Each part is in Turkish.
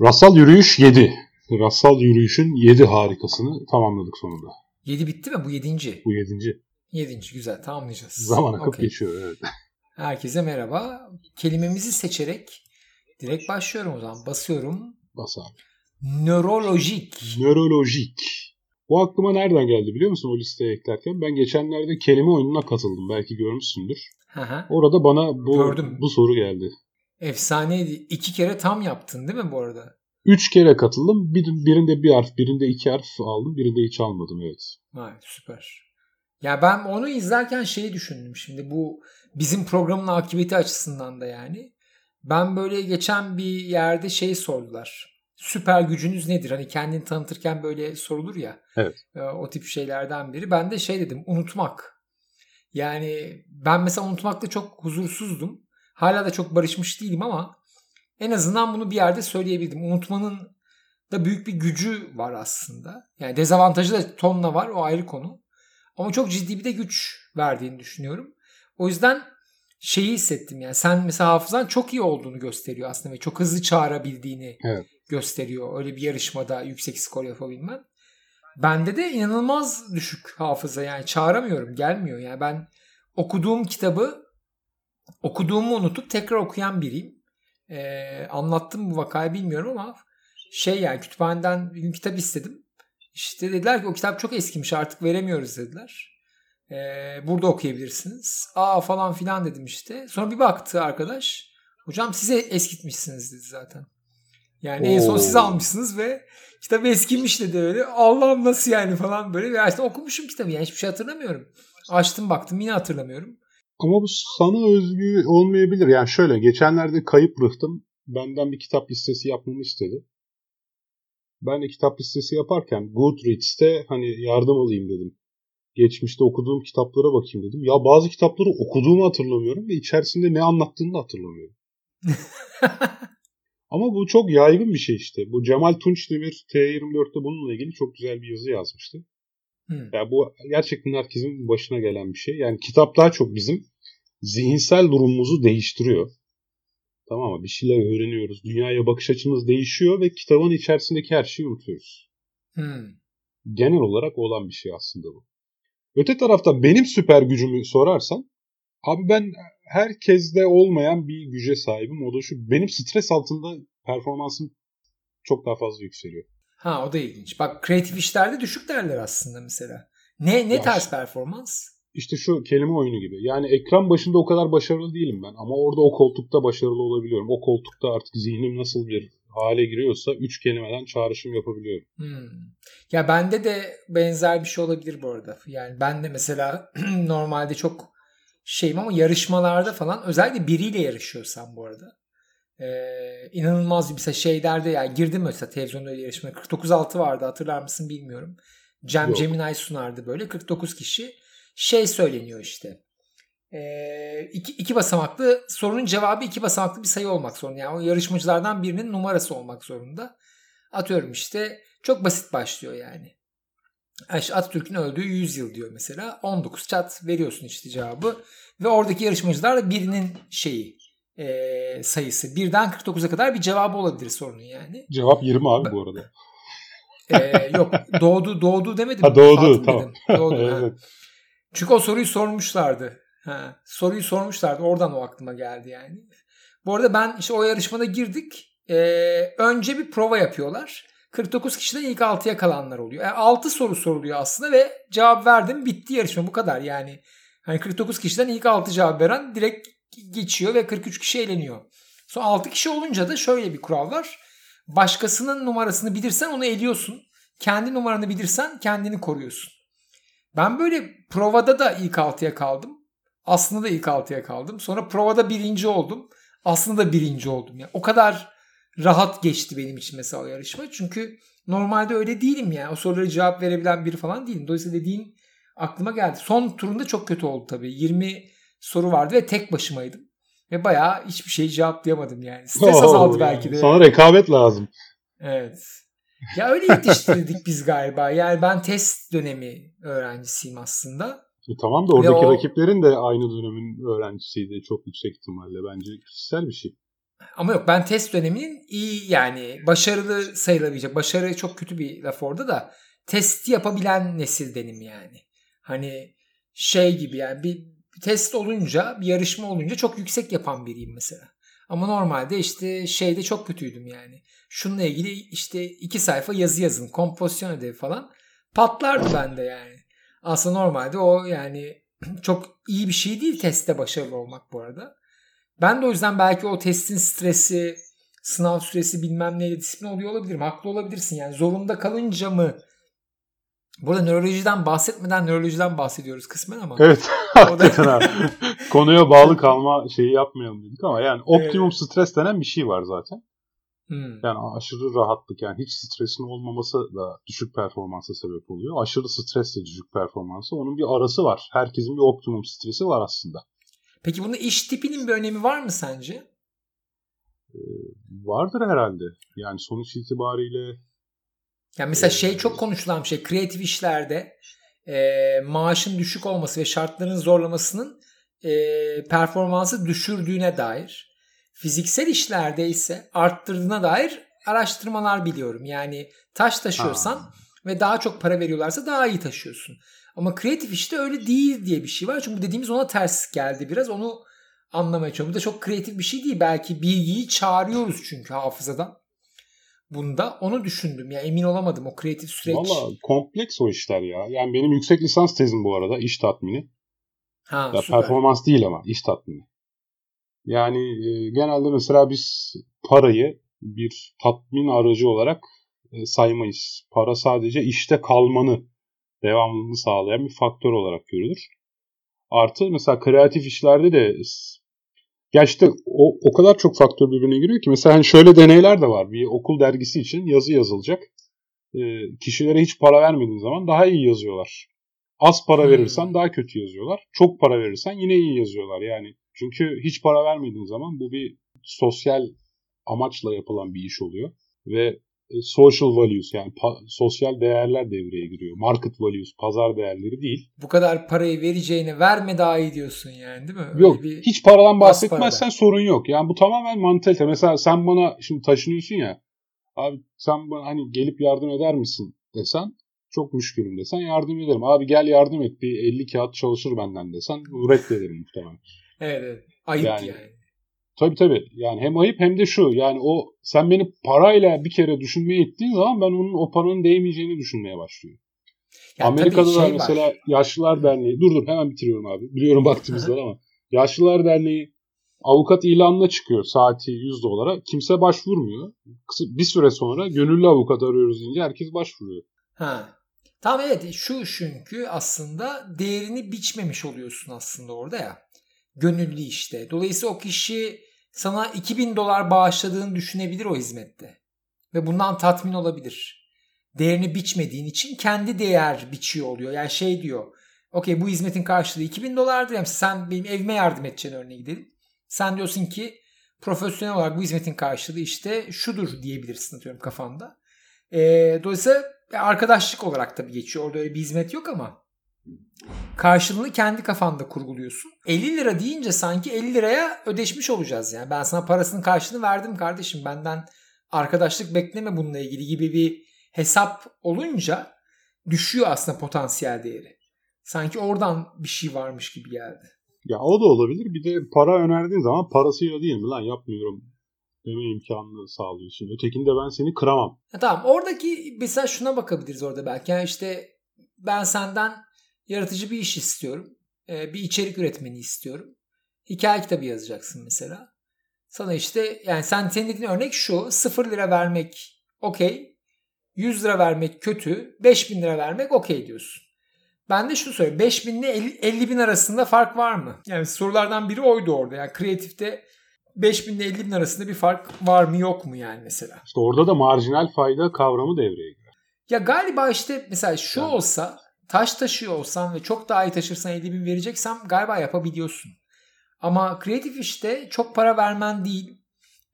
Rasal Yürüyüş 7. Rasal Yürüyüş'ün 7 harikasını tamamladık sonunda. 7 bitti mi? Bu 7. Bu 7. 7. güzel tamamlayacağız. Zaman akıp okay. geçiyor evet. Herkese merhaba. Kelimemizi seçerek direkt başlıyorum o zaman. Basıyorum. Bas abi. Nörolojik. Nörolojik. Bu aklıma nereden geldi biliyor musun o listeye eklerken? Ben geçenlerde kelime oyununa katıldım. Belki görmüşsündür. Hı Orada bana bu, Gördüm. bu soru geldi. Efsaneydi. İki kere tam yaptın değil mi bu arada? Üç kere katıldım. Bir, birinde bir harf, birinde iki harf aldım. Birinde hiç almadım evet. Vay süper. Ya ben onu izlerken şeyi düşündüm şimdi bu bizim programın akıbeti açısından da yani. Ben böyle geçen bir yerde şey sordular. Süper gücünüz nedir? Hani kendini tanıtırken böyle sorulur ya. Evet. E, o tip şeylerden biri. Ben de şey dedim unutmak. Yani ben mesela unutmakta çok huzursuzdum. Hala da çok barışmış değilim ama en azından bunu bir yerde söyleyebildim. Unutmanın da büyük bir gücü var aslında. Yani dezavantajı da tonla var o ayrı konu. Ama çok ciddi bir de güç verdiğini düşünüyorum. O yüzden şeyi hissettim yani sen mesela hafızan çok iyi olduğunu gösteriyor aslında ve çok hızlı çağırabildiğini evet. gösteriyor. Öyle bir yarışmada yüksek skor yapabilmen. Bende de inanılmaz düşük hafıza yani çağıramıyorum gelmiyor yani ben okuduğum kitabı okuduğumu unutup tekrar okuyan biriyim. Ee, anlattım bu vakayı bilmiyorum ama şey yani kütüphaneden bir gün kitap istedim. İşte dediler ki o kitap çok eskimiş artık veremiyoruz dediler. Ee, burada okuyabilirsiniz. Aa falan filan dedim işte. Sonra bir baktı arkadaş. Hocam size eskitmişsiniz dedi zaten. Yani Oo. en son siz almışsınız ve kitap eskimiş dedi öyle. Allah'ım nasıl yani falan böyle. Ve aslında okumuşum kitabı yani hiçbir şey hatırlamıyorum. Açtım baktım yine hatırlamıyorum. Ama bu sana özgü olmayabilir. Yani şöyle geçenlerde kayıp rıhtım benden bir kitap listesi yapmamı istedi. Ben de kitap listesi yaparken Goodreads'te hani yardım alayım dedim. Geçmişte okuduğum kitaplara bakayım dedim. Ya bazı kitapları okuduğumu hatırlamıyorum ve içerisinde ne anlattığını da hatırlamıyorum. Ama bu çok yaygın bir şey işte. Bu Cemal Tunç Demir T24'te bununla ilgili çok güzel bir yazı yazmıştı. Hmm. Yani bu gerçekten herkesin başına gelen bir şey. Yani kitap daha çok bizim zihinsel durumumuzu değiştiriyor. Tamam mı? Bir şeyler öğreniyoruz. Dünyaya bakış açımız değişiyor ve kitabın içerisindeki her şeyi unutuyoruz. Hmm. Genel olarak olan bir şey aslında bu. Öte tarafta benim süper gücümü sorarsan abi ben herkeste olmayan bir güce sahibim. O da şu benim stres altında performansım çok daha fazla yükseliyor. Ha o da ilginç. Bak kreatif işlerde düşük derler aslında mesela. Ne ne ya tarz performans? İşte şu kelime oyunu gibi. Yani ekran başında o kadar başarılı değilim ben ama orada o koltukta başarılı olabiliyorum. O koltukta artık zihnim nasıl bir hale giriyorsa üç kelimeden çağrışım yapabiliyorum. Hmm. Ya bende de benzer bir şey olabilir bu arada. Yani ben de mesela normalde çok şeyim ama yarışmalarda falan özellikle biriyle yarışıyorsam bu arada ee, inanılmaz bir mesela şeylerde yani girdim mesela televizyonda öyle yarışmaya 49.6 vardı hatırlar mısın bilmiyorum. Cem Yok. Cemilay sunardı böyle 49 kişi şey söyleniyor işte. Ee, iki, iki basamaklı sorunun cevabı iki basamaklı bir sayı olmak zorunda. Yani o yarışmacılardan birinin numarası olmak zorunda. Atıyorum işte çok basit başlıyor yani. İşte Atatürk'ün öldüğü 100 yıl diyor mesela. 19 çat veriyorsun işte cevabı. Ve oradaki yarışmacılar birinin şeyi e, sayısı. Birden 49'a kadar bir cevabı olabilir sorunun yani. Cevap 20 abi bu arada. E, yok doğdu doğdu demedim. Ha doğdu Fatım tamam. Dedim. Doğdu, evet. Çünkü o soruyu sormuşlardı. Ha, soruyu sormuşlardı. Oradan o aklıma geldi yani. Bu arada ben işte o yarışmada girdik. Ee, önce bir prova yapıyorlar. 49 kişiden ilk 6'ya kalanlar oluyor. Yani 6 soru soruluyor aslında ve cevap verdim bitti yarışma bu kadar yani. Hani 49 kişiden ilk 6 cevap veren direkt geçiyor ve 43 kişi eğleniyor. Sonra 6 kişi olunca da şöyle bir kural var. Başkasının numarasını bilirsen onu eliyorsun. Kendi numaranı bilirsen kendini koruyorsun. Ben böyle provada da ilk 6'ya kaldım. Aslında da ilk 6'ya kaldım. Sonra provada birinci oldum. Aslında da birinci oldum. Yani o kadar rahat geçti benim için mesela o yarışma. Çünkü normalde öyle değilim yani. O sorulara cevap verebilen biri falan değilim. Dolayısıyla dediğin aklıma geldi. Son turunda çok kötü oldu tabii. 20 soru vardı ve tek başımaydım. Ve bayağı hiçbir şey cevaplayamadım yani. Stres azaldı belki de. Sana rekabet lazım. Evet. Ya öyle yetiştirdik biz galiba. Yani ben test dönemi öğrencisiyim aslında. E tamam da oradaki o... rakiplerin de aynı dönemin öğrencisiydi çok yüksek ihtimalle. Bence kişisel bir şey. Ama yok ben test döneminin iyi yani başarılı sayılabilecek. Başarı çok kötü bir laf orada da testi yapabilen nesildenim yani. Hani şey gibi yani bir, bir test olunca bir yarışma olunca çok yüksek yapan biriyim mesela. Ama normalde işte şeyde çok kötüydüm yani. Şununla ilgili işte iki sayfa yazı yazın. Kompozisyon ödevi falan. Patlardı bende yani. Aslında normalde o yani çok iyi bir şey değil testte başarılı olmak bu arada. Ben de o yüzden belki o testin stresi, sınav süresi bilmem neyle disiplin oluyor olabilirim. Haklı olabilirsin yani. Zorunda kalınca mı Burada nörolojiden bahsetmeden nörolojiden bahsediyoruz kısmen ama. Evet. Hakikaten abi. Konuya bağlı kalma şeyi yapmayalım dedik ama yani optimum evet. stres denen bir şey var zaten. Hmm. Yani aşırı rahatlık yani hiç stresin olmaması da düşük performansa sebep oluyor. Aşırı stres de düşük performansa. Onun bir arası var. Herkesin bir optimum stresi var aslında. Peki bunun iş tipinin bir önemi var mı sence? Ee, vardır herhalde. Yani sonuç itibariyle yani mesela şey çok konuşulan bir şey. Kreatif işlerde e, maaşın düşük olması ve şartların zorlamasının e, performansı düşürdüğüne dair. Fiziksel işlerde ise arttırdığına dair araştırmalar biliyorum. Yani taş taşıyorsan ha. ve daha çok para veriyorlarsa daha iyi taşıyorsun. Ama kreatif işte öyle değil diye bir şey var. Çünkü dediğimiz ona ters geldi biraz. Onu anlamaya çalışıyorum. Bu da çok kreatif bir şey değil. Belki bilgiyi çağırıyoruz çünkü hafızadan bunda. Onu düşündüm. Ya emin olamadım o kreatif süreç. Valla kompleks o işler ya. Yani benim yüksek lisans tezim bu arada iş tatmini. Ha, ya performans değil ama iş tatmini. Yani e, genelde mesela biz parayı bir tatmin aracı olarak e, saymayız. Para sadece işte kalmanı devamlılığını sağlayan bir faktör olarak görülür. Artı mesela kreatif işlerde de Gerçekten o, o kadar çok faktör birbirine giriyor ki mesela hani şöyle deneyler de var. Bir okul dergisi için yazı yazılacak. E, kişilere hiç para vermediğin zaman daha iyi yazıyorlar. Az para hmm. verirsen daha kötü yazıyorlar. Çok para verirsen yine iyi yazıyorlar yani. Çünkü hiç para vermediğin zaman bu bir sosyal amaçla yapılan bir iş oluyor. Ve social values yani sosyal değerler devreye giriyor. Market values, pazar değerleri değil. Bu kadar parayı vereceğine verme daha iyi diyorsun yani değil mi? Öyle yok. Bir hiç paradan bahsetmezsen sorun yok. Yani bu tamamen mantalite. Mesela sen bana şimdi taşınıyorsun ya. Abi sen bana hani gelip yardım eder misin desen çok müşkülüm desen yardım ederim. Abi gel yardım et bir 50 kağıt çalışır benden desen reddederim muhtemelen. Evet evet. Ayıp yani. yani. Tabii tabii. Yani hem ayıp hem de şu. Yani o sen beni parayla bir kere düşünmeye ettiğin zaman ben onun o paranın değmeyeceğini düşünmeye başlıyorum. Ya Amerika'da şey da mesela var. Yaşlılar Derneği. Dur dur hemen bitiriyorum abi. Biliyorum var ama. Yaşlılar Derneği avukat ilanına çıkıyor saati 100 dolara. Kimse başvurmuyor. Bir süre sonra gönüllü avukat arıyoruz deyince herkes başvuruyor. Ha. Tamam evet şu çünkü aslında değerini biçmemiş oluyorsun aslında orada ya. Gönüllü işte. Dolayısıyla o kişi sana 2000 dolar bağışladığını düşünebilir o hizmette. Ve bundan tatmin olabilir. Değerini biçmediğin için kendi değer biçiyor oluyor. Yani şey diyor. Okey bu hizmetin karşılığı 2000 dolardır. Yani sen benim evime yardım edeceğin örneğe gidelim. Sen diyorsun ki profesyonel olarak bu hizmetin karşılığı işte şudur diyebilirsin atıyorum kafanda. E, dolayısıyla arkadaşlık olarak tabii geçiyor. Orada öyle bir hizmet yok ama karşılığını kendi kafanda kurguluyorsun. 50 lira deyince sanki 50 liraya ödeşmiş olacağız yani. Ben sana parasının karşılığını verdim kardeşim. Benden arkadaşlık bekleme bununla ilgili gibi bir hesap olunca düşüyor aslında potansiyel değeri. Sanki oradan bir şey varmış gibi geldi. Ya o da olabilir. Bir de para önerdiğin zaman parasıyla değil mi lan yapmıyorum deme imkanını sağlıyorsun. Ötekinde ben seni kıramam. Ya tamam oradaki mesela şuna bakabiliriz orada belki. Yani işte ben senden yaratıcı bir iş istiyorum. Ee, bir içerik üretmeni istiyorum. Hikaye kitabı yazacaksın mesela. Sana işte yani sen senin dediğin örnek şu 0 lira vermek okey. 100 lira vermek kötü. 5000 lira vermek okey diyorsun. Ben de şunu söyleyeyim. 5000 ile 50 bin arasında fark var mı? Yani sorulardan biri oydu orada. Yani kreatifte 5000 ile 50 bin arasında bir fark var mı yok mu yani mesela? İşte orada da marjinal fayda kavramı devreye giriyor. Ya galiba işte mesela şu yani. olsa taş taşıyor olsan ve çok daha iyi taşırsan 50 bin vereceksem galiba yapabiliyorsun. Ama kreatif işte çok para vermen değil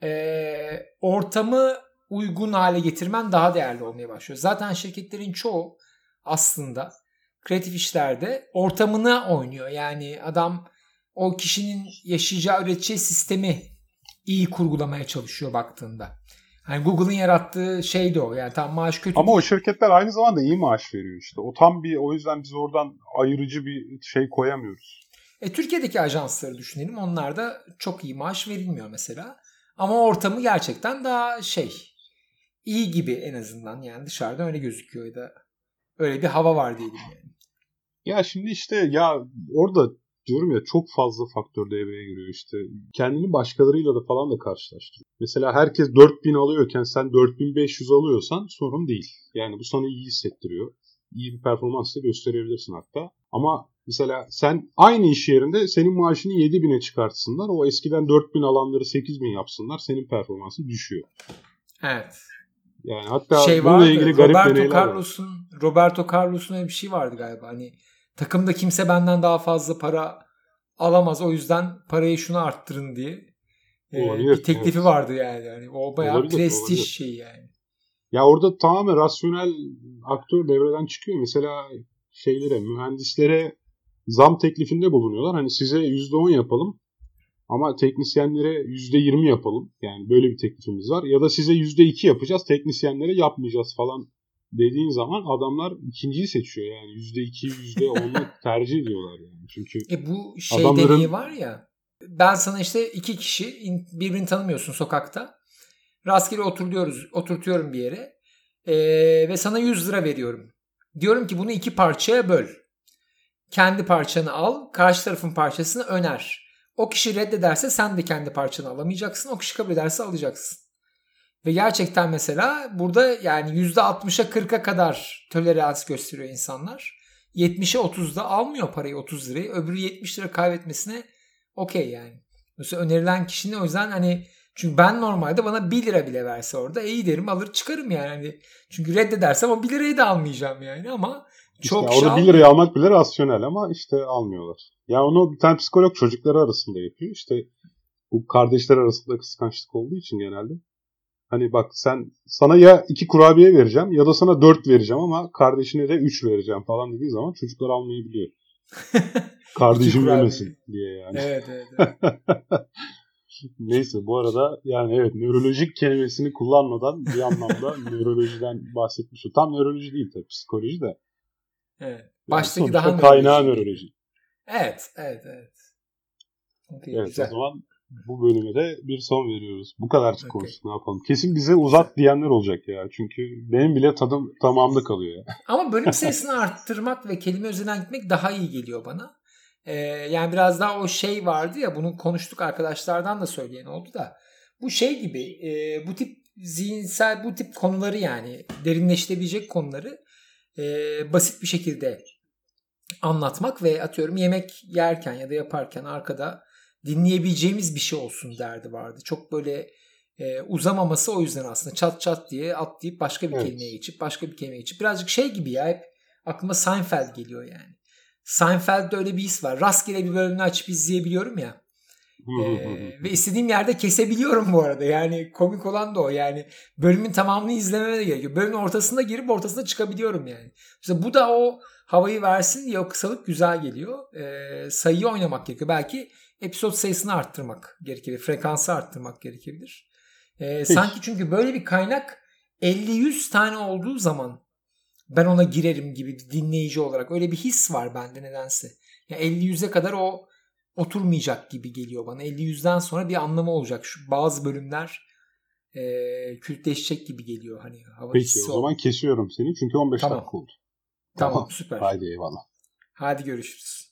e, ortamı uygun hale getirmen daha değerli olmaya başlıyor. Zaten şirketlerin çoğu aslında kreatif işlerde ortamına oynuyor. Yani adam o kişinin yaşayacağı üreteceği sistemi iyi kurgulamaya çalışıyor baktığında. Hani Google'ın yarattığı şey de o. Yani tam maaş kötü. Ama o şirketler aynı zamanda iyi maaş veriyor işte. O tam bir o yüzden biz oradan ayırıcı bir şey koyamıyoruz. E, Türkiye'deki ajansları düşünelim. Onlarda çok iyi maaş verilmiyor mesela. Ama ortamı gerçekten daha şey iyi gibi en azından yani dışarıda öyle gözüküyor ya da öyle bir hava var diyelim yani. Ya şimdi işte ya orada diyorum ya çok fazla faktör devreye giriyor işte. Kendini başkalarıyla da falan da karşılaştırıyor. Mesela herkes 4000 alıyorken sen 4500 alıyorsan sorun değil. Yani bu sana iyi hissettiriyor. İyi bir performans da gösterebilirsin hatta. Ama mesela sen aynı iş yerinde senin maaşını 7000'e çıkartsınlar. O eskiden 4000 alanları 8000 yapsınlar. Senin performansın düşüyor. Evet. Yani hatta şey bununla vardı, ilgili garip Roberto deneyler Carlos'un Roberto Carlos'un bir şey vardı galiba. Hani takımda kimse benden daha fazla para alamaz. O yüzden parayı şunu arttırın diye. Ee, olabilir, bir teklifi evet. vardı yani. yani. O bayağı olabilir, prestij olabilir. şeyi yani. Ya orada tamamen rasyonel aktör devreden çıkıyor. Mesela şeylere, mühendislere zam teklifinde bulunuyorlar. Hani size %10 yapalım ama teknisyenlere %20 yapalım. Yani böyle bir teklifimiz var. Ya da size %2 yapacağız, teknisyenlere yapmayacağız falan dediğin zaman adamlar ikinciyi seçiyor yani %2, %10'u tercih ediyorlar yani. Çünkü e bu şey adamların... deneyi var ya ben sana işte iki kişi birbirini tanımıyorsun sokakta. Rastgele oturuyoruz, oturtuyorum bir yere. Ee, ve sana 100 lira veriyorum. Diyorum ki bunu iki parçaya böl. Kendi parçanı al, karşı tarafın parçasını öner. O kişi reddederse sen de kendi parçanı alamayacaksın. O kişi kabul ederse alacaksın. Ve gerçekten mesela burada yani %60'a 40'a kadar tolerans gösteriyor insanlar. 70'e 30'da almıyor parayı 30 lirayı. Öbürü 70 lira kaybetmesine okey yani. Mesela önerilen kişinin o yüzden hani çünkü ben normalde bana 1 lira bile verse orada iyi derim alır çıkarım yani. Hani çünkü reddedersem o 1 lirayı da almayacağım yani ama çok işte orada 1 lirayı almak bile rasyonel ama işte almıyorlar. Ya onu bir tane psikolog çocukları arasında yapıyor. İşte bu kardeşler arasında kıskançlık olduğu için genelde. Hani bak sen sana ya iki kurabiye vereceğim ya da sana dört vereceğim ama kardeşine de üç vereceğim falan dediği zaman çocuklar almayabiliyor. Kardeşim yemesin diye yani. Evet evet. evet. Neyse bu arada yani evet nörolojik kelimesini kullanmadan bir anlamda nörolojiden bahsetmiş. Tam nöroloji değil tabii psikoloji de. Evet. Baştaki yani daha kaynağı nöroloji. Evet, evet, evet. Okay, evet güzel. o zaman bu bölüme de bir son veriyoruz. Bu kadar okay. konuştuk ne yapalım. Kesin bize uzat diyenler olacak ya. Çünkü benim bile tadım tamamda kalıyor ya. Ama bölüm sayısını arttırmak ve kelime üzerinden gitmek daha iyi geliyor bana. Ee, yani biraz daha o şey vardı ya bunu konuştuk arkadaşlardan da söyleyen oldu da. Bu şey gibi e, bu tip zihinsel bu tip konuları yani derinleştirebilecek konuları e, basit bir şekilde anlatmak ve atıyorum yemek yerken ya da yaparken arkada dinleyebileceğimiz bir şey olsun derdi vardı. Çok böyle e, uzamaması o yüzden aslında çat çat diye atlayıp başka bir evet. kelimeye geçip başka bir kelimeye geçip birazcık şey gibi ya hep aklıma Seinfeld geliyor yani. Seinfeld'de öyle bir his var. Rastgele bir bölümünü açıp izleyebiliyorum ya. ee, ve istediğim yerde kesebiliyorum bu arada. Yani komik olan da o. Yani bölümün tamamını izlememe de gerekiyor. Bölümün ortasında girip ortasında çıkabiliyorum yani. İşte bu da o havayı versin diye o kısalık güzel geliyor. Ee, sayıyı oynamak gerekiyor. Belki episod sayısını arttırmak gerekebilir. Frekansı arttırmak gerekebilir. Ee, sanki çünkü böyle bir kaynak 50-100 tane olduğu zaman ben ona girerim gibi dinleyici olarak. Öyle bir his var bende nedense. Ya yani 50-100'e kadar o oturmayacak gibi geliyor bana. 50-100'den sonra bir anlamı olacak. Şu bazı bölümler e, kültleşecek gibi geliyor. Hani hava Peki o zaman kesiyorum seni çünkü 15 tamam. dakika oldu. Tamam, tamam süper. Haydi eyvallah. Hadi görüşürüz.